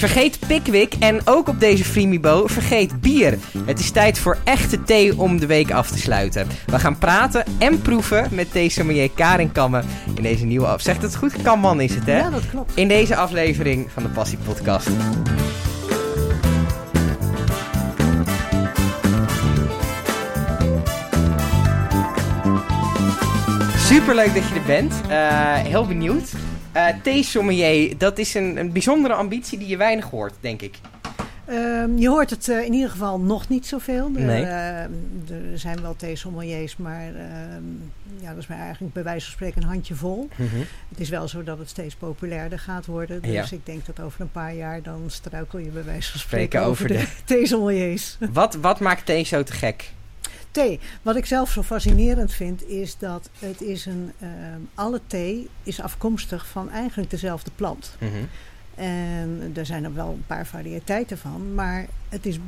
Vergeet Pickwick en ook op deze Freemibo vergeet bier. Het is tijd voor echte thee om de week af te sluiten. We gaan praten en proeven met thee-sommelier Karin Kammen in deze nieuwe af. Zegt het goed? Kamman is het, hè? Ja, dat klopt. In deze aflevering van de Passie Podcast. Superleuk dat je er bent. Eh, heel benieuwd. Uh, thee-sommelier, dat is een, een bijzondere ambitie die je weinig hoort, denk ik. Ehm, je hoort het uh, in ieder geval nog niet zoveel. Er, Nee. uh, er zijn wel theesommeliers, maar ehm, ja, dat is maar eigenlijk bij wijze van spreken een handjevol. Het is wel zo dat het steeds populairder gaat worden. Dus Ja. ik denk dat over een paar jaar dan struikel je bij wijze van Spreken spreken over, over de, theesommeliers. Wat, wat maakt thee zo te gek? Thee. Wat ik zelf zo fascinerend vind, is dat het is een... ehm, alle thee is afkomstig van eigenlijk dezelfde plant. En er zijn er wel een paar variëteiten van, maar het is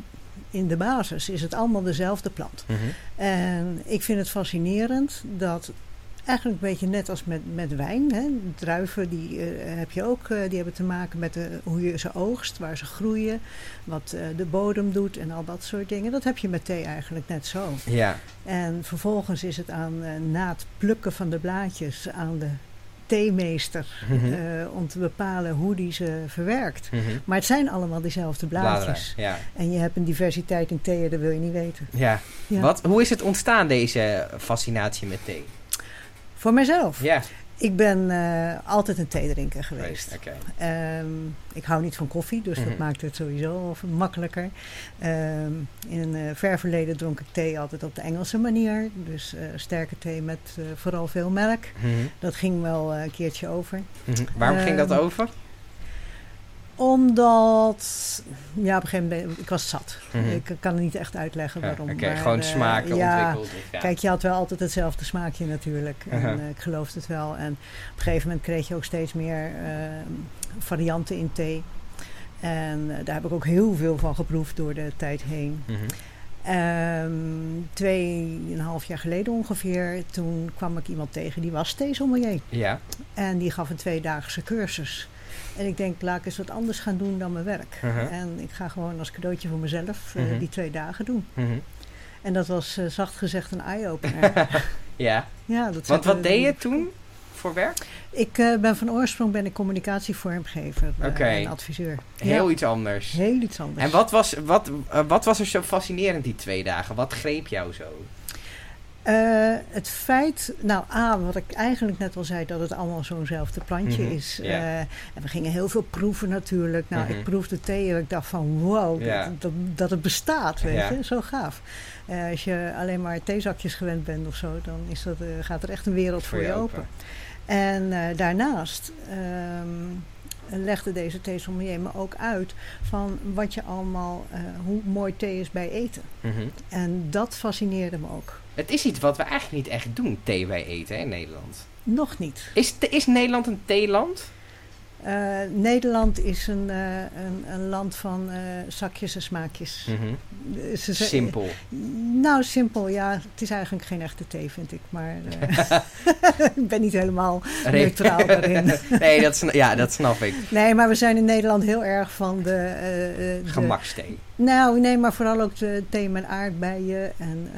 in de basis is het allemaal dezelfde plant. En ik vind het fascinerend dat eigenlijk een beetje net als met, met wijn, hè, druiven die eh, heb je ook, eh, die hebben te maken met de, hoe je ze oogst, waar ze groeien, wat eh, de bodem doet en al dat soort dingen. Dat heb je met thee eigenlijk net zo. Ja, En vervolgens is het aan eh, na het plukken van de blaadjes aan de theemeester Mhm. eh, om te bepalen hoe die ze verwerkt. Mhm. Maar het zijn allemaal dezelfde Bladeren, blaadjes. Ja. En je hebt een diversiteit in theeën, dat wil je niet weten. Ja. Ja. Wat, hoe is het ontstaan, deze fascinatie met thee? Voor mijzelf. Ja, Ik ben eh, altijd een theedrinker geweest. Oké. Ehm, ik hou niet van koffie, dus Mhm. dat maakt het sowieso makkelijker. Ehm, in een eh, ver verleden dronk ik thee altijd op de Engelse manier. Dus eh, sterke thee met vooral veel melk. Mhm. Dat ging wel een keertje over. Mhm. Waarom ging dat Ehm, over? Omdat, ja, op een gegeven moment, ik was zat. Mhm. Ik kan het niet echt uitleggen Ja, waarom. Oké, gewoon eh, smaken ja, ontwikkeld. Ja. Kijk, je had wel altijd hetzelfde smaakje natuurlijk. En eh, ik geloofde het wel. En op een gegeven moment kreeg je ook steeds meer eh, varianten in thee. En daar heb ik ook heel veel van geproefd door de tijd heen. Mhm. Ehm tweeënhalf jaar geleden ongeveer, toen kwam ik iemand tegen die was theesommelier. Ja, En die gaf een tweedaagse cursus. En ik denk, laat ik eens wat anders gaan doen dan mijn werk. Uh-huh. En ik ga gewoon als cadeautje voor mezelf eh, Mhm. die twee dagen doen. Mhm. En dat was eh, zacht gezegd een eye-opener. ja. ja, dat Want wat deed je toen voor werk? Ik eh, ben van oorsprong ben ik communicatievormgever Oké. en adviseur. Heel Ja, iets anders. heel iets anders. En wat was, wat, wat was er zo fascinerend die twee dagen? Wat greep jou zo? Eh, het feit, nou A, wat ik eigenlijk net al zei, dat het allemaal zo'nzelfde plantje Mhm, is. Eh, en we gingen heel veel proeven natuurlijk. Nou, Mhm. ik proefde thee en ik dacht van wow, dat, dat, dat het bestaat, weet je. Zo gaaf. Eh, als je alleen maar theezakjes gewend bent of zo, dan is dat, gaat er echt een wereld voor, je open. En daarnaast ehm, legde deze theesommelier me ook uit van wat je allemaal, eh, hoe mooi thee is bij eten. Mhm. En dat fascineerde me ook. Het is iets wat we eigenlijk niet echt doen, thee bij eten hè, in Nederland. Nog niet. Is, is Nederland een theeland? Eh, Nederland is een, eh, een, een land van eh, zakjes en smaakjes. Mhm. Ze Simpel. Nou, simpel, ja. Het is eigenlijk geen echte thee, vind ik. Maar ik ben niet helemaal neutraal daarin. nee, dat, ja, dat snap ik. Nee, maar we zijn in Nederland heel erg van de... de Gemaksthee. nou, nee, maar vooral ook de thee met aardbeien en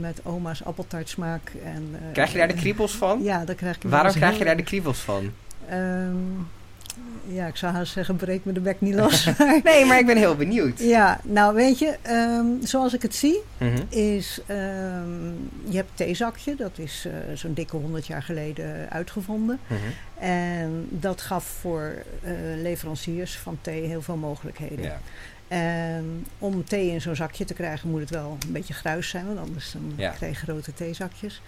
met oma's appeltaartsmaak. En, Krijg je daar de kriebels van? Ja, daar krijg ik Waarom krijg je daar de kriebels van? Ehm, ja, ik zou haast zeggen, breek me de bek niet los. Nee, maar ik ben heel benieuwd. ja, nou weet je, ehm, zoals ik het zie, Mhm. is ehm, je hebt theezakje, dat is eh, zo'n dikke 100 jaar geleden uitgevonden. Mhm. En dat gaf voor eh, leveranciers van thee heel veel mogelijkheden. Ja. En om thee in zo'n zakje te krijgen moet het wel een beetje gruis zijn, want anders dan Ja. krijg je grote theezakjes.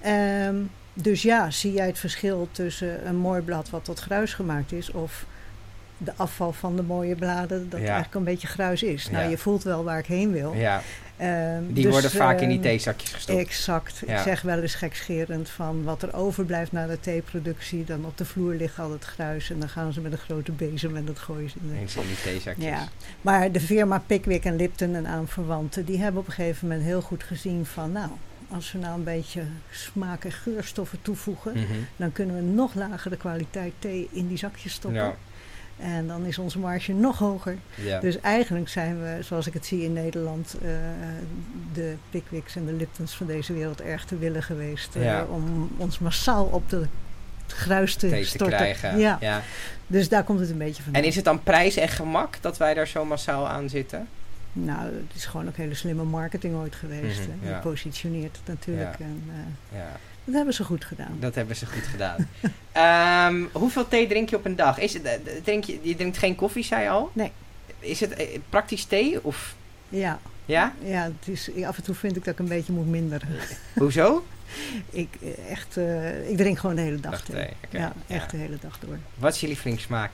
Ehm, dus ja, zie jij het verschil tussen een mooi blad wat tot gruis gemaakt is of de afval van de mooie bladen dat Ja. eigenlijk een beetje gruis is. Nou, Ja. je voelt wel waar ik heen wil. ja, Ehm, die dus, worden vaak in die ehm, theezakjes gestopt. Exact. Ik zeg wel eens gekscherend van wat er overblijft na de theeproductie. Dan op de vloer ligt al het gruis en dan gaan ze met een grote bezem en dat gooien ze in de Eens in die theezakjes. ja, maar de firma Pickwick en Lipton en aanverwanten, die hebben op een gegeven moment heel goed gezien van, nou, als we nou een beetje smaak en geurstoffen toevoegen, Mhm. dan kunnen we nog lagere kwaliteit thee in die zakjes stoppen. Ja. En dan is onze marge nog hoger. Ja. Dus eigenlijk zijn we, zoals ik het zie in Nederland, uh, de Pickwicks en de Liptons van deze wereld erg te willen geweest. Uh, Ja. Om ons massaal op de gruis te te storten. krijgen. Ja. Ja. Dus daar komt het een beetje vandaan. En is het dan prijs en gemak dat wij daar zo massaal aan zitten? Nou, het is gewoon ook hele slimme marketing ooit geweest. Hè. ja. Je positioneert het natuurlijk. En, eh, Ja, dat hebben ze goed gedaan. dat hebben ze goed gedaan. Ehm, hoeveel thee drink je op een dag? Is het, eh, drink je, je drinkt geen koffie, zei je al? Nee. Is het eh, praktisch thee? Of, Ja, ja? ja het is, af en toe vind ik dat ik een beetje moet minderen. Hoezo? ik, eh, echt, eh, ik drink gewoon de hele dag Dag thee. ja, ja. echt de hele dag door. Wat is je lievelingssmaak?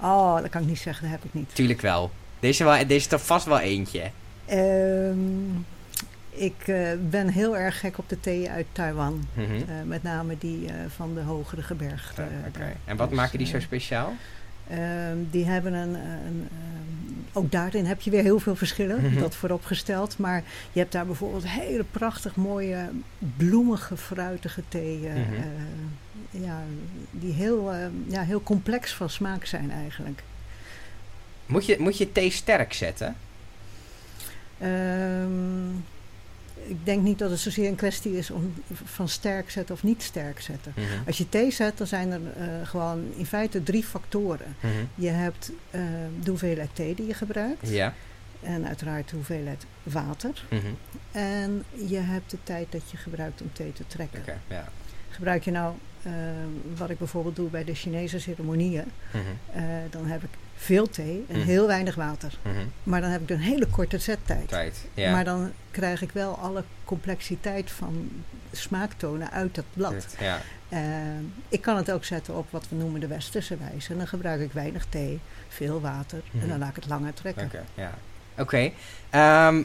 Oh, dat kan ik niet zeggen, dat heb ik niet. Tuurlijk wel. Deze, wel, deze is toch vast wel eentje. Ehm, ik eh, ben heel erg gek op de thee uit Taiwan. Mhm. Eh, met name die eh, van de hogere gebergte. Ja, Oké. daar. En wat Dus, maken die zo speciaal? Ehm, die hebben een, een ehm, ook daarin heb je weer heel veel verschillen, Mhm. dat vooropgesteld. Maar je hebt daar bijvoorbeeld hele prachtig mooie bloemige, fruitige thee. Mhm. ja, die heel, eh, ja, heel complex van smaak zijn eigenlijk. Moet je, moet je thee sterk zetten? Ehm, ik denk niet dat het zozeer een kwestie is om van sterk zetten of niet sterk zetten. Mhm. Als je thee zet, dan zijn er eh, gewoon in feite drie factoren. Mhm. Je hebt eh, de hoeveelheid thee die je gebruikt. Ja. En uiteraard de hoeveelheid water. Mhm. En je hebt de tijd dat je gebruikt om thee te trekken. Gebruik je nou, eh, wat ik bijvoorbeeld doe bij de Chinese ceremonieën, dan heb ik veel thee en Mhm. heel weinig water. Mhm. Maar dan heb ik een hele korte zettijd. Tijd. Ja. Maar dan krijg ik wel alle complexiteit van smaaktonen uit dat blad. Ja. Eh, ik kan het ook zetten op wat we noemen de westerse wijze. En dan gebruik ik weinig thee, veel water Mhm. en dan laat ik het langer trekken. Oké, ja. Oké. Ehm,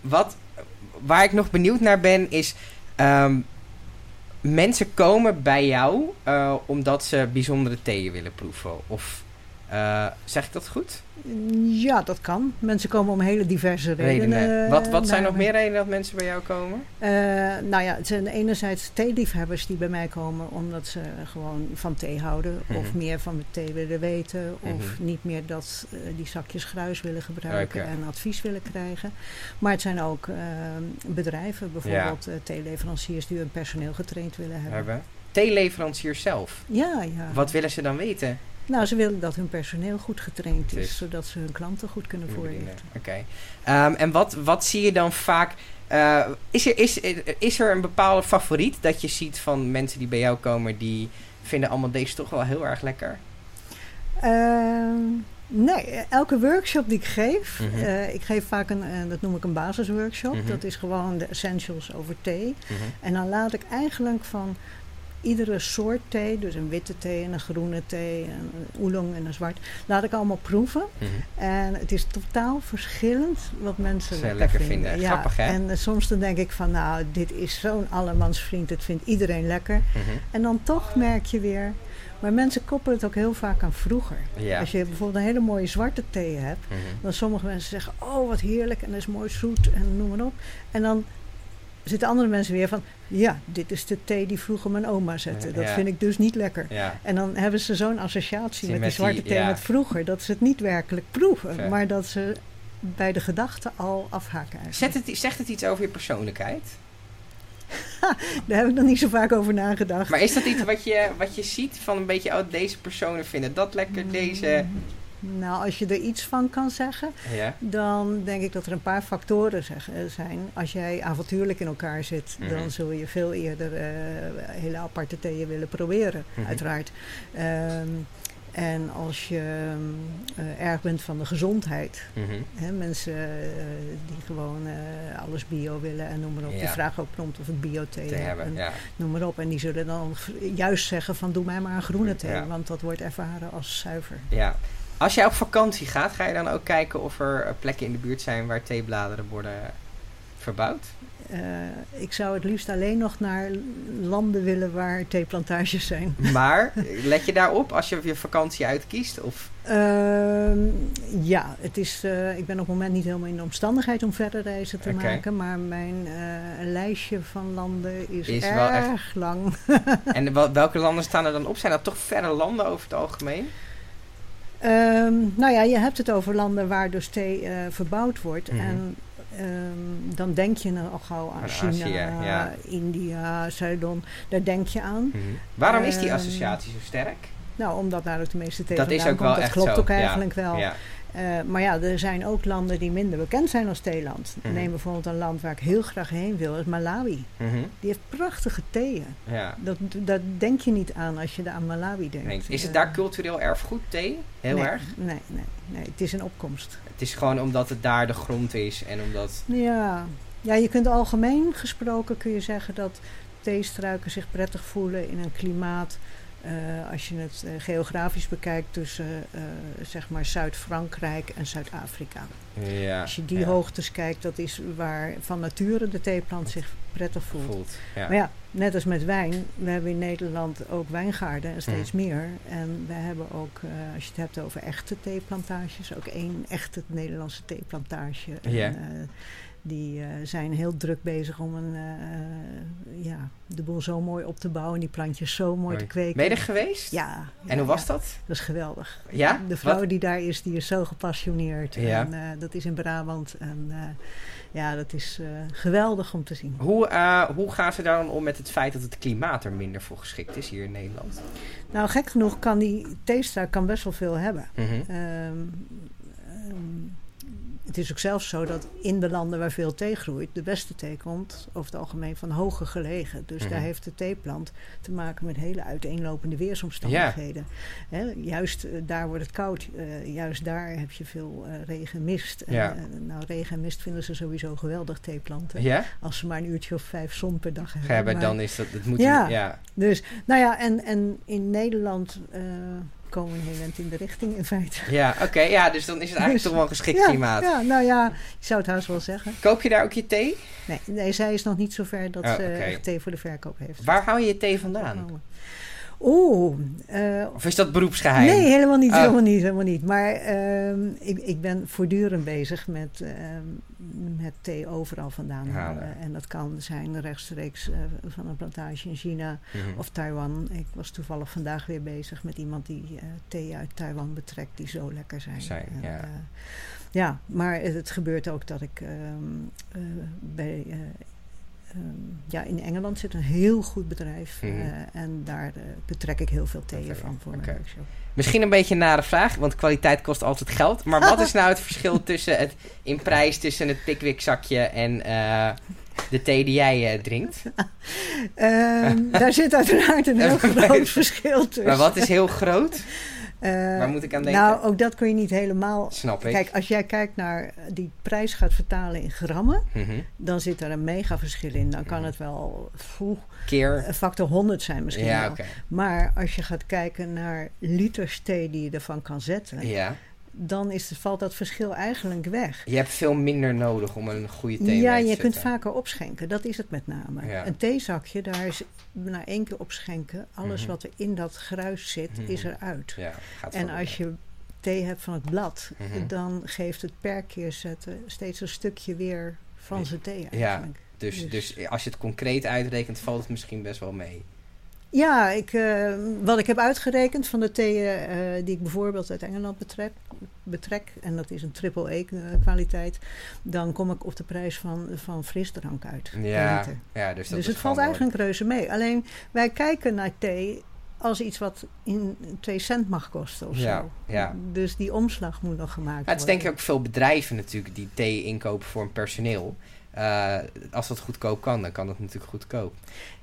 wat, waar ik nog benieuwd naar ben is... ehm, mensen komen bij jou eh, omdat ze bijzondere theeën willen proeven. Of eh, zeg ik dat goed? Ja, dat kan. Mensen komen om hele diverse redenen. Redenen. Wat, wat zijn naar nog me. meer redenen dat mensen bij jou komen? Eh, nou ja, het zijn enerzijds theeliefhebbers die bij mij komen omdat ze gewoon van thee houden. Mhm. Of meer van de thee willen weten. Of Mhm. niet meer dat eh, die zakjes gruis willen gebruiken en advies willen krijgen. Maar het zijn ook eh, bedrijven, bijvoorbeeld eh, theeleveranciers die hun personeel getraind willen hebben. Hebben. Theeleveranciers zelf. Ja, ja. Wat willen ze dan weten? Nou, ze willen dat hun personeel goed getraind Dus. is, zodat ze hun klanten goed kunnen voorlichten. Oké. Ehm, en wat, wat zie je dan vaak? eh, is, er, is, is er een bepaalde favoriet dat je ziet van mensen die bij jou komen die vinden allemaal deze toch wel heel erg lekker? Ehm, nee, elke workshop die ik geef, Mhm. eh, ik geef vaak een, eh, dat noem ik een basisworkshop. Mhm. Dat is gewoon de essentials over thee. Mhm. En dan laat ik eigenlijk van iedere soort thee, dus een witte thee en een groene thee, en een oolong en een zwart, laat ik allemaal proeven. Mhm. En het is totaal verschillend wat mensen lekker, lekker vinden. vinden. Grappig, hè? En eh, soms dan denk ik van, nou, dit is zo'n allemansvriend, het vindt iedereen lekker. Mhm. En dan toch merk je weer, maar mensen koppelen het ook heel vaak aan vroeger. Ja. Als je bijvoorbeeld een hele mooie zwarte thee hebt, Mhm. dan sommige mensen zeggen, oh wat heerlijk en dat is mooi zoet en noem maar op. En dan zitten andere mensen weer van, ja, dit is de thee die vroeger mijn oma zette. Dat Ja. vind ik dus niet lekker. Ja. En dan hebben ze zo'n associatie met met die zwarte die- thee ja. met vroeger, dat ze het niet werkelijk proeven, maar dat ze bij de gedachte al afhaken. Zet het, zegt het iets over je persoonlijkheid? Daar heb ik nog niet zo vaak over nagedacht. Maar is dat iets wat je, wat je ziet van een beetje, oh, deze personen vinden dat lekker, deze... Nou, als je er iets van kan zeggen, Ja. dan denk ik dat er een paar factoren zeg- eh, zijn. Als jij avontuurlijk in elkaar zit, Mhm. dan zul je veel eerder eh, hele aparte theeën willen proberen, Mhm. uiteraard. Ehm, en als je eh, erg bent van de gezondheid, Mhm. hè, mensen die gewoon alles bio willen en noem maar op. Ja. Die vragen ook prompt of ik bio-thee Te heb hebben, en ja. noem maar op. En die zullen dan juist zeggen van doe mij maar een groene thee, Ja. want dat wordt ervaren als zuiver. ja. Als jij op vakantie gaat, ga je dan ook kijken of er eh, plekken in de buurt zijn waar theebladeren worden verbouwd? Eh, ik zou het liefst alleen nog naar landen willen waar theeplantages zijn. Maar let je daarop als je je vakantie uitkiest? Of Ehm, ja, het is, eh, ik ben op het moment niet helemaal in de omstandigheid om verder reizen te maken. Maar mijn lijstje van landen is, Is wel erg echt- lang. En wel- welke landen staan er dan op? Zijn dat toch verre landen over het algemeen? Ehm, nou ja, je hebt het over landen waar dus thee eh, verbouwd wordt. Mhm. En ehm, dan denk je al gauw aan Aan China, Azië, ja. India, Ceylon. Daar denk je aan. Mhm. Waarom is die Ehm, associatie zo sterk? Nou, omdat daar ook de meeste thee Dat is ook komt. wel dat echt klopt zo. ook Ja, eigenlijk wel. Ja. Eh, maar ja, er zijn ook landen die minder bekend zijn als theeland. Mhm. Neem bijvoorbeeld een land waar ik heel graag heen wil, is Malawi. Mhm. Die heeft prachtige theeën. ja. Dat, dat denk je niet aan als je aan Malawi denkt. Nee. Is het Eh, daar cultureel erfgoed, thee? Heel nee, erg? Nee, nee, nee, het is een opkomst. Het is gewoon omdat het daar de grond is en omdat... Ja. ja, je kunt algemeen gesproken kun je zeggen dat theestruiken zich prettig voelen in een klimaat. Eh, als je het eh, geografisch bekijkt tussen eh, zeg maar Zuid-Frankrijk en Zuid-Afrika. Ja, Als je die ja, hoogtes kijkt, dat is waar van nature de theeplant zich prettig voelt. voelt. Ja. Maar ja, net als met wijn, we hebben in Nederland ook wijngaarden en steeds meer. En we hebben ook, als je het hebt over echte theeplantages, ook één echte Nederlandse theeplantage. En, die eh, zijn heel druk bezig om een, eh, ja, de boel zo mooi op te bouwen, die plantjes zo mooi te kweken. Ben je er geweest? Ja. En ja, hoe was ja. dat? Dat is geweldig. Ja? De vrouw Wat? die daar is, die is zo gepassioneerd. Ja. En, eh, dat is in Brabant. En ja, dat is geweldig om te zien. Hoe, hoe gaan ze daar dan om met het feit dat het klimaat er minder voor geschikt is hier in Nederland? Nou, gek genoeg kan die theestruik kan best wel veel hebben. Ehm, het is ook zelfs zo dat in de landen waar veel thee groeit, de beste thee komt over het algemeen van hoger gelegen. Dus Mhm. daar heeft de theeplant te maken met hele uiteenlopende weersomstandigheden. Juist eh, daar wordt het koud, eh, juist daar heb je veel eh, regen, mist. En, Ja. nou, regen en mist vinden ze sowieso geweldig, theeplanten. Ja? Als ze maar een uurtje of vijf zon per dag hebben. Maar- dan is dat... Het moet Ja. ja. dus, nou ja, en, en in Nederland komen we heel eind in de richting in feite. Ja, oké. ja, dus dan is het eigenlijk Dus- toch wel een geschikt ja, klimaat. Ja, nou ja, je zou het haast wel zeggen. Koop je daar ook je thee? Nee, nee zij is nog niet zover dat Oh, ze echt thee voor de verkoop heeft. Waar hou je je thee vandaan? Oeh, eh, Of is dat beroepsgeheim? nee, helemaal niet, Oh. helemaal niet, helemaal niet. Maar ehm, ik, ik ben voortdurend bezig met, ehm, met thee overal vandaan Halen. En dat kan zijn rechtstreeks eh, van een plantage in China Mhm. of Taiwan. Ik was toevallig vandaag weer bezig met iemand die eh, thee uit Taiwan betrekt die zo lekker zijn. Zijn, En, ja. eh, ja, maar het, het gebeurt ook dat ik ehm, eh, bij. Eh, ehm, ja, in Engeland zit een heel goed bedrijf Mhm. eh, en daar eh, betrek ik heel veel theeën Oké, van voor mijn workshop. Misschien een beetje een nare vraag, want kwaliteit kost altijd geld. Maar wat is nou het verschil tussen het in prijs tussen het Pickwick zakje en eh, de thee die jij drinkt? Ehm, daar zit uiteraard een heel groot verschil tussen. Maar wat is heel groot? Eh, Waar moet ik aan denken? Nou, ook dat kun je niet helemaal. Snap ik. Kijk, als jij kijkt naar eh, die prijs gaat vertalen in grammen, Mhm. dan zit er een mega verschil in. Dan kan Mhm. het wel poeh, Keer. een factor 100 zijn misschien. Ja. Maar als je gaat kijken naar liters thee die je ervan kan zetten, Ja. Dan is valt dat verschil eigenlijk weg. Je hebt veel minder nodig om een goede thee Ja, te je kunt vaker opschenken. Dat is het met name. Ja. Een theezakje, daar is na één keer opschenken, alles Mhm. wat er in dat gruis zit, Mhm. is eruit. Ja, gaat En als je thee hebt van het blad, Mhm. dan geeft het per keer zetten steeds een stukje weer van zijn thee Ja. eigenlijk. Dus, dus- dus als je het concreet uitrekent, valt het misschien best wel mee. Ja, ik, eh, wat ik heb uitgerekend van de theeën eh, die ik bijvoorbeeld uit Engeland betrek, betrek, en dat is een triple E eh, kwaliteit, dan kom ik op de prijs van, van frisdrank uit. Ja, ja dus dat dus het valt eigenlijk reuze mee. Alleen wij kijken naar thee als iets wat in 2 cent mag kosten of Ja, zo. ja. Dus die omslag moet nog gemaakt Ja, het is worden. denk ik ook veel bedrijven natuurlijk die thee inkopen voor hun personeel. Als dat goedkoop kan, dan kan dat natuurlijk goedkoop.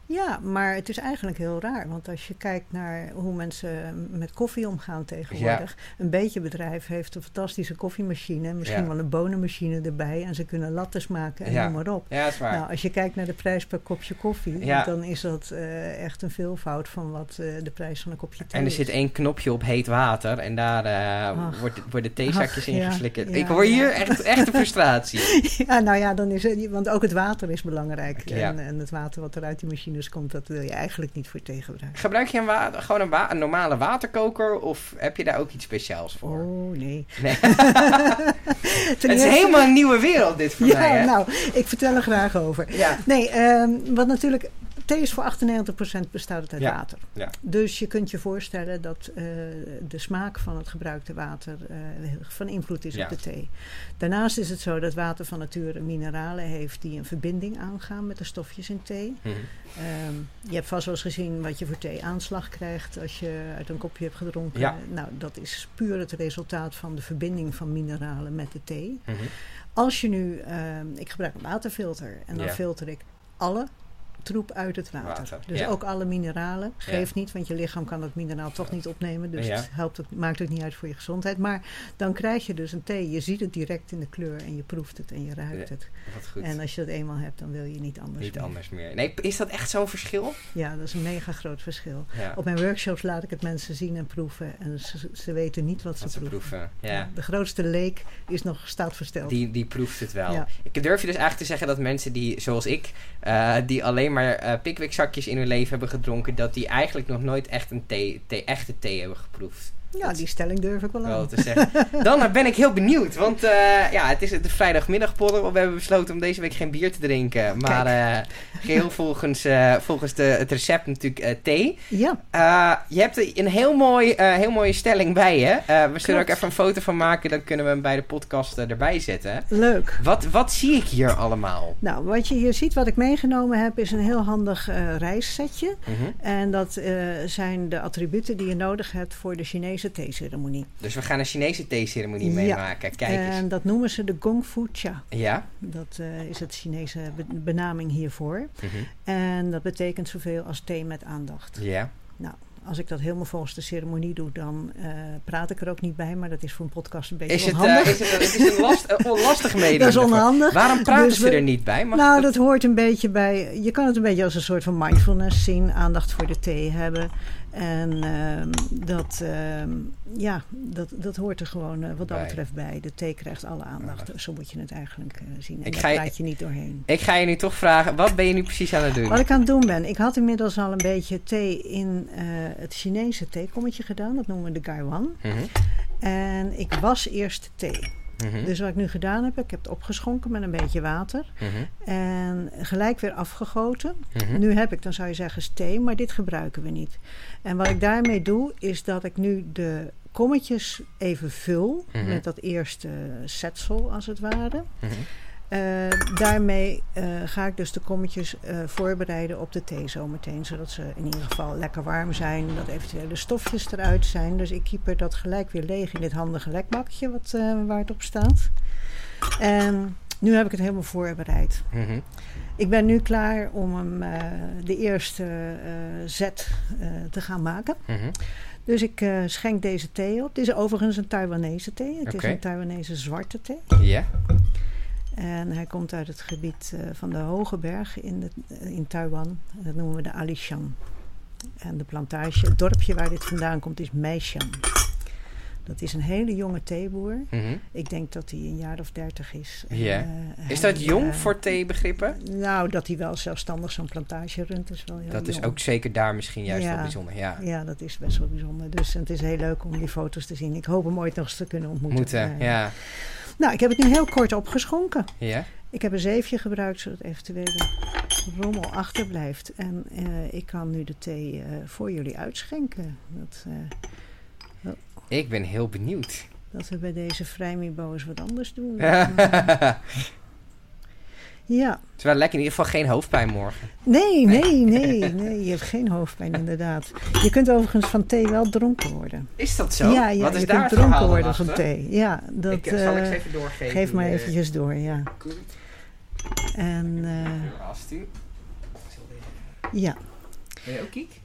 Ja, maar het is eigenlijk heel raar. Want als je kijkt naar hoe mensen met koffie omgaan tegenwoordig. Een beetje bedrijf heeft een fantastische koffiemachine. Misschien Ja. wel een bonenmachine erbij. En ze kunnen lattes maken en Ja. noem maar op. Ja, dat is waar. Nou, als je kijkt naar de prijs per kopje koffie, dan is dat eh, echt een veelvoud van wat eh, de prijs van een kopje thee en er is. zit één knopje op heet water en daar eh, wordt, worden theezakjes in geslikkerd. Ik hoor hier echt, echt een frustratie. Ja, nou ja, dan is het, want ook het water is belangrijk. En, en het water wat er uit die machine toxines komt, dat wil je eigenlijk niet voor thee gebruiken. Gebruik je een wa- gewoon een, wa- een normale waterkoker of heb je daar ook iets speciaals voor? Oh, nee. Het is helemaal een nieuwe wereld dit voor Ja, mij. Nou, ik vertel er graag over. Ja. Nee, ehm, wat natuurlijk... Thee is voor 98% bestaat uit Ja, water. ja. Dus je kunt je voorstellen dat eh, de smaak van het gebruikte water eh, van invloed is Ja. op de thee. Daarnaast is het zo dat water van nature mineralen heeft die een verbinding aangaan met de stofjes in thee. Mhm. Ehm, je hebt vast wel eens gezien wat je voor thee aanslag krijgt als je uit een kopje hebt gedronken. Ja. Nou, dat is puur het resultaat van de verbinding van mineralen met de thee. Mhm. Als je nu, ehm, ik gebruik een waterfilter en dan filter ik alle troep uit het water. Water, dus ja. ook alle mineralen. Geeft niet, want je lichaam kan dat mineraal toch niet opnemen. Dus Ja. het helpt ook, maakt ook niet uit voor je gezondheid. Maar dan krijg je dus een thee. Je ziet het direct in de kleur en je proeft het en je ruikt het. Goed. En als je dat eenmaal hebt, dan wil je niet anders Niet meer. anders meer. Nee, is dat echt zo'n verschil? Ja, dat is een mega groot verschil. Op mijn workshops laat ik het mensen zien en proeven. En ze, ze weten niet wat ze, Wat ze proeven. proeven. Ja. De grootste leek is nog staat versteld. Die, die proeft het wel. Ik durf je dus eigenlijk te zeggen dat mensen die, zoals ik, eh, die alleen maar eh Pickwick zakjes in hun leven hebben gedronken, dat die eigenlijk nog nooit echt een thee, thee, echte thee hebben geproefd. Ja, die stelling durf ik wel Wel aan. te zeggen. Dan ben ik heel benieuwd, want eh, ja, het is de vrijdagmiddagborrel. We hebben besloten om deze week geen bier te drinken, maar eh, geheel volgens, eh, volgens de, het recept natuurlijk thee. Ja, je hebt een heel, mooi, heel mooie stelling bij je. We zullen ook even een foto van maken, dan kunnen we hem bij de podcast erbij zetten. leuk. Wat, wat zie ik hier allemaal? Nou, wat je hier ziet, wat ik meegenomen heb, is een heel handig reissetje. Mhm. En dat zijn de attributen die je nodig hebt voor de Chinese theeceremonie. Dus we gaan een Chinese theeceremonie Ja. meemaken. Kijk eens. En dat noemen ze de Gong Fu Cha. Ja. Dat eh, is het Chinese be- benaming hiervoor. Mhm. En dat betekent zoveel als thee met aandacht. Ja. Als ik dat helemaal volgens de ceremonie doe, dan eh, praat ik er ook niet bij. Maar dat is voor een podcast een beetje Is het, onhandig. eh, is het, het is een last, meedoen. dat is onhandig. Waarom praten Dus ze er niet bij? Mag nou, dat hoort een beetje bij. Je kan het een beetje als een soort van mindfulness zien, aandacht voor de thee hebben. En ehm, dat, ehm, ja, dat, dat hoort er gewoon eh, wat dat betreft bij. De thee krijgt alle aandacht. Zo moet je het eigenlijk eh, zien. En Ik daar ga je- praat je niet doorheen. Ik ga je nu toch vragen, wat ben je nu precies aan het doen? Wat ik aan het doen ben, ik had inmiddels al een beetje thee in eh, het Chinese theekommetje gedaan. Dat noemen we de Gaiwan. Mhm. En ik was eerst thee. Mhm. Dus wat ik nu gedaan heb, ik heb het opgeschonken met een beetje water. Mhm. En gelijk weer afgegoten. Nu heb ik, dan zou je zeggen, is thee, maar dit gebruiken we niet. En wat ik daarmee doe, is dat ik nu de kommetjes even vul met dat eerste setsel, als het ware. Eh, daarmee eh, ga ik dus de kommetjes eh, voorbereiden op de thee zometeen. Zodat ze in ieder geval lekker warm zijn. Dat eventueel de stofjes eruit zijn. Dus ik keeper dat gelijk weer leeg in dit handige lekbakje wat, waar het op staat. En nu heb ik het helemaal voorbereid. Mhm. Ik ben nu klaar om hem de eerste zet te gaan maken. Mhm. Dus ik schenk deze thee op. Dit is overigens een Taiwanese thee. Het is een Taiwanese zwarte thee. Ja. En hij komt uit het gebied eh, van de Hoge Berg in, de, in Taiwan. Dat noemen we de Alishan. En de plantage, het dorpje waar dit vandaan komt, is Meishan. Dat is een hele jonge theeboer. Mhm. Ik denk dat hij een jaar of dertig is. Eh, Is hij, dat jong eh, voor theebegrippen? Nou, dat hij wel zelfstandig zo'n plantage runt, is wel heel Dat is ook zeker daar misschien juist Ja. wel bijzonder. Ja. Ja, dat is best wel bijzonder. Dus het is heel leuk om die foto's te zien. Ik hoop hem ooit nog eens te kunnen ontmoeten. Moeten, Eh, ja. Nou, ik heb het nu heel kort opgeschonken. Ja. Ik heb een zeefje gebruikt zodat eventuele rommel achterblijft. En eh, ik kan nu de thee eh, voor jullie uitschenken. Dat, eh, Ik ben heel benieuwd. dat we bij deze vrijmibo's wat anders doen. het ja, wel lekker, in ieder geval geen hoofdpijn morgen. nee, nee, nee, nee. Je hebt geen hoofdpijn inderdaad. Je kunt overigens van thee wel dronken worden. Is dat zo? Ja, ja Wat is je daar kunt het dronken worden achter? van thee. Ja, dat ik, eh, zal ik eh, even doorgeven? geef maar eh, eventjes door, ja. En afsturen. ja, Wil je ook kiek?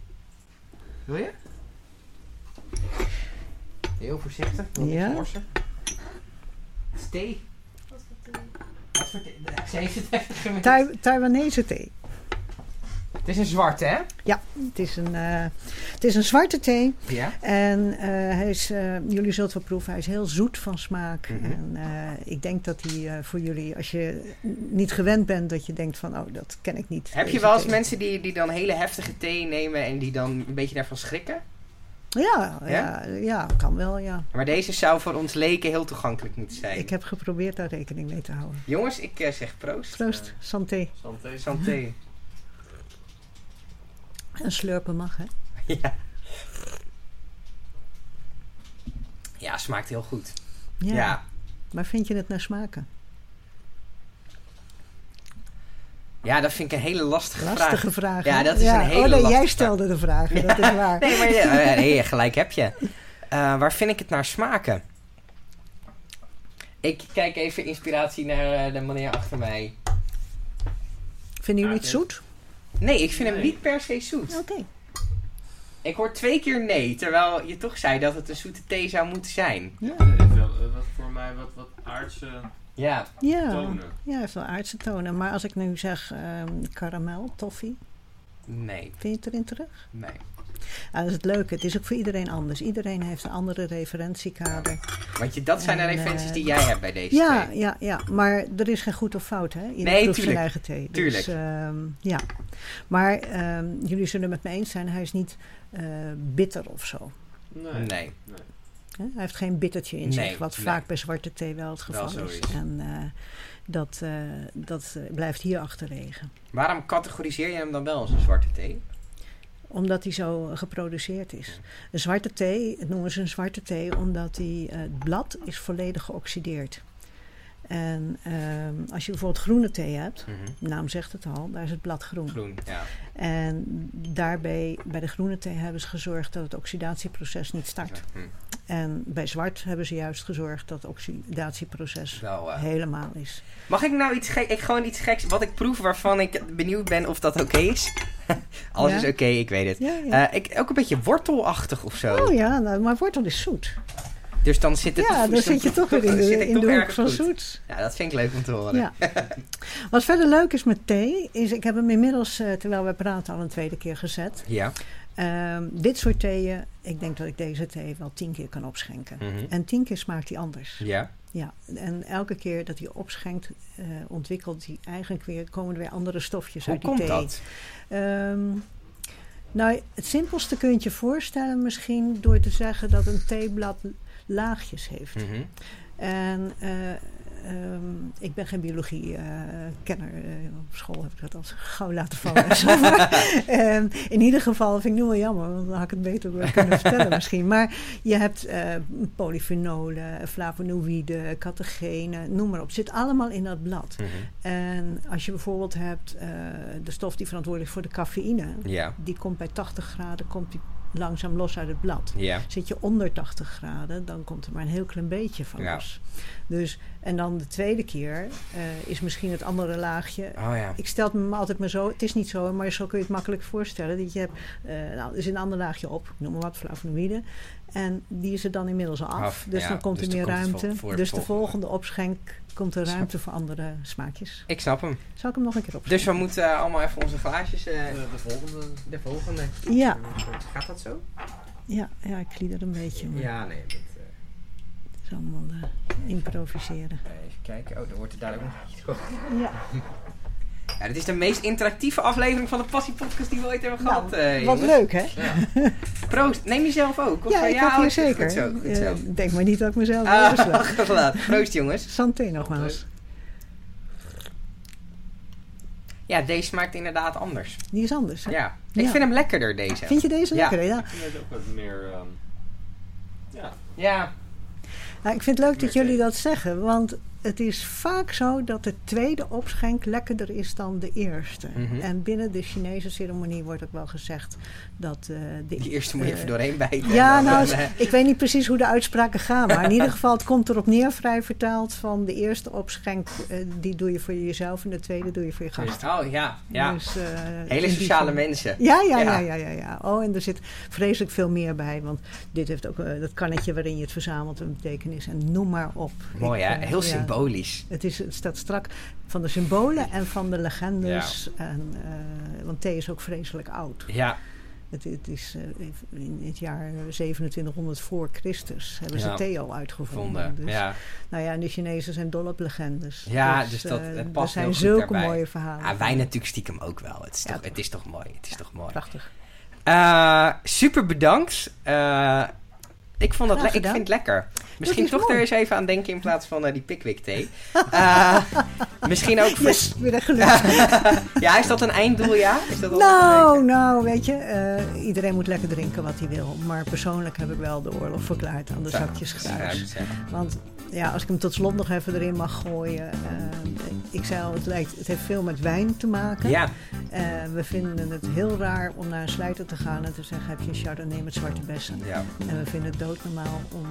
Wil je? Heel voorzichtig. wil niks Ja. morsen. Het is thee. Wat voor thee? Ze heeft het gemist. Tai- Taiwanese thee. Het is een zwarte, hè? Ja, het is een, eh, het is een zwarte thee. Ja. En eh, hij is, eh, jullie zult wel proeven, hij is heel zoet van smaak. Mhm. En eh, ik denk dat hij voor jullie, als je niet gewend bent, dat je denkt van, oh, dat ken ik niet. Heb je wel eens thee. mensen die, die dan hele heftige thee nemen en die dan een beetje daarvan schrikken? Ja, Ja? ja? Ja, kan wel, ja. Maar deze zou voor ons leken heel toegankelijk moeten zijn. Ik heb geprobeerd daar rekening mee te houden. Jongens, ik eh, zeg proost. Proost, santé. Santé. Santé. En slurpen mag, hè? ja. Ja, smaakt heel goed. Ja. Ja. Waar vind je het naar smaken? Ja, dat vind ik een hele lastige, Lastige vraag. Ja, hè? dat is een hele Oh nee, jij stelde de vragen, dat is waar. Nee, maar ja, eh, nee, gelijk heb je. Eh, waar vind ik het naar smaken? Ik kijk even inspiratie naar eh, de meneer achter mij. Vinden jullie Ja, het dit- zoet? Nee, ik vind hem niet per se zoet. Oké. Ik hoor twee keer nee, terwijl je toch zei dat het een zoete thee zou moeten zijn. Ja. Wat voor mij wat, wat aardse Ja, Ja. tonen. ja, hij heeft wel aardse tonen. Maar als ik nu zeg ehm karamel, toffee, nee, vind je het erin terug? nee. Ah, dat is het leuke. Het is ook voor iedereen anders. Iedereen heeft een andere referentiekader. Want je, dat zijn de En, referenties eh, die jij hebt bij deze Ja, thee. ja, ja, maar er is geen goed of fout, hè? Iedereen Nee, proeft zijn tuurlijk. eigen thee. Tuurlijk. Dus, ehm, ja. Maar ehm, jullie zullen het met me eens zijn, hij is niet eh, bitter of zo. Nee. Nee. Hij heeft geen bittertje in Nee, zich, wat nee. vaak bij zwarte thee wel het geval is. is. En eh, dat, eh, dat eh, blijft hier achterwege. Waarom categoriseer je hem dan wel als een zwarte thee? Omdat hij zo geproduceerd is. Een zwarte thee, noemen ze een zwarte thee, omdat die, het blad is volledig geoxideerd. En ehm, als je bijvoorbeeld groene thee hebt, Mhm. de naam zegt het al, daar is het blad groen. Groen, ja. En daarbij, bij de groene thee hebben ze gezorgd dat het oxidatieproces niet start. Hm. En bij zwart hebben ze juist gezorgd dat het oxidatieproces eh, helemaal is. Mag ik nou iets, ik, gewoon iets geks, wat ik proef waarvan ik benieuwd ben of dat oké is? Alles Ja. is oké, ik weet het. Eh, ik, ook een beetje wortelachtig of zo. oh ja, nou, maar wortel is zoet. Dus dan zit het Ja, dan zit je toch weer in de, in de hoek van goed. zoet. Ja, dat vind ik leuk om te horen. Ja. Wat verder leuk is met thee, is ik heb hem inmiddels, eh, terwijl we praten, al een tweede keer gezet. Ja. Ehm, dit soort theeën, ik denk dat ik deze thee wel tien keer kan opschenken. Mhm. En tien keer smaakt hij anders. Ja. Ja, en elke keer dat hij opschenkt, eh, ontwikkelt hij eigenlijk weer, komen er weer andere stofjes Hoe uit die komt thee. dat? Ehm, nou, het simpelste kun je je voorstellen misschien door te zeggen dat een theeblad laagjes heeft. Mhm. En eh, ehm, ik ben geen biologie-kenner. op school heb ik dat al gauw laten vallen. Ehm, in ieder geval vind ik nu wel jammer, want dan had ik het beter kunnen vertellen misschien. Maar je hebt eh, polyfenolen, flavonoïden, catechenen, noem maar op. Het zit allemaal in dat blad. Mhm. En als je bijvoorbeeld hebt eh, de stof die verantwoordelijk is voor de cafeïne, Ja. die komt bij 80 graden komt die langzaam los uit het blad. Zit je onder 80 graden, dan komt er maar een heel klein beetje van Ja. los. Dus, en dan de tweede keer eh, is misschien het andere laagje. Oh ja. Ik stel het me altijd maar zo, het is niet zo, maar zo kun je het makkelijk voorstellen. Dat je hebt, eh, nou, er zit een ander laagje op, ik noem maar wat, flavonoïden. En die is er dan inmiddels al af. Af, dus ja. dan komt Dus er meer ruimte. voor- voor dus de volgende. volgende opschenk komt er ruimte voor andere smaakjes. Ik snap hem. Zal ik hem nog een keer opschenken? Dus we moeten eh, allemaal even onze glaasjes... eh, De, de volgende. de volgende. Ja, Gaat dat zo? ja, ja, ik glieder een beetje. Maar Ja, nee. Dat, eh, Het is allemaal eh, improviseren. even kijken. Oh, er wordt er dadelijk nog iets Ja. Ja, dit is de meest interactieve aflevering van de Passie Podcast die we ooit hebben gehad. eh, Nou, wat jongens. leuk, hè? Proost. Neem jezelf ook? Of, Ja, eh, ik hier goed zeker. zo, goed Eh, zo. denk maar niet dat ik mezelf Ah, oversla. Proost jongens. Santé nogmaals. Ja, deze smaakt inderdaad anders. Die is anders, hè? Ja. Ik Ja. vind hem lekkerder deze. Vind je deze Ja. lekker? Ja. Ik vind het ook wat meer. ehm, ja, Ja. Nou, ik vind het leuk dat jullie dat zeggen, want het is vaak zo dat de tweede opschenk lekkerder is dan de eerste. Mhm. En binnen de Chinese ceremonie wordt ook wel gezegd dat eh, de Die eerste moet je eh, even doorheen bijten. Ja, dan, nou, eh, ik weet niet precies hoe de uitspraken gaan. Maar in ieder geval, het komt erop neer, vrij vertaald, van de eerste opschenk, die doe je voor jezelf en de tweede doe je voor je gast. Oh ja, ja. Dus, Hele sociale mensen. Ja, ja, Ja. ja, ja, ja, ja. Oh, en er zit vreselijk veel meer bij. Want dit heeft ook dat kannetje waarin je het verzamelt een betekenis. En noem maar op. Mooi Ik, hè? Heel ja, symbolisch. Het, is, het staat strak van de symbolen en van de legendes. En, eh, want thee is ook vreselijk oud. Ja, Het, het is eh, in het jaar 2700 voor Christus hebben ze Ja. thee al uitgevonden. vonden. Dus, ja. Nou ja, en de Chinezen zijn dol op legendes. Ja, dus dat- eh, het er past zijn zulke daarbij. mooie verhalen. Ah, wij natuurlijk stiekem ook wel. Het is, Ja, toch, het is toch mooi. Het is toch mooi. Prachtig. Super bedankt. Ik, vond dat ik vind het lekker. Misschien is toch mooi. er eens even aan denken in plaats van eh, die Pickwick thee. Eh, misschien ook voor... Yes, weer ja, is dat een einddoel, ja? Is dat Nou, nou, weet je, eh, iedereen moet lekker drinken wat hij wil. Maar persoonlijk heb ik wel de oorlog verklaard aan de zakjes gruis. zeggen. Want ja, als ik hem tot slot nog even erin mag gooien. eh, ik zei al, het, lijkt, het heeft veel met wijn te maken. Ja, Eh, we vinden het heel raar om naar een slijter te gaan en te zeggen: heb je een chardonnay met zwarte bessen? ja, En we vinden het doodnormaal om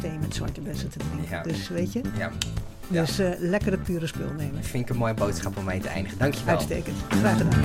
thee met zwarte bessen te drinken. Ja. Dus weet je, ja. Ja. dus eh lekker het pure spul nemen. Vind ik een mooie boodschap om mee te eindigen. Dankjewel. Uitstekend. Graag gedaan.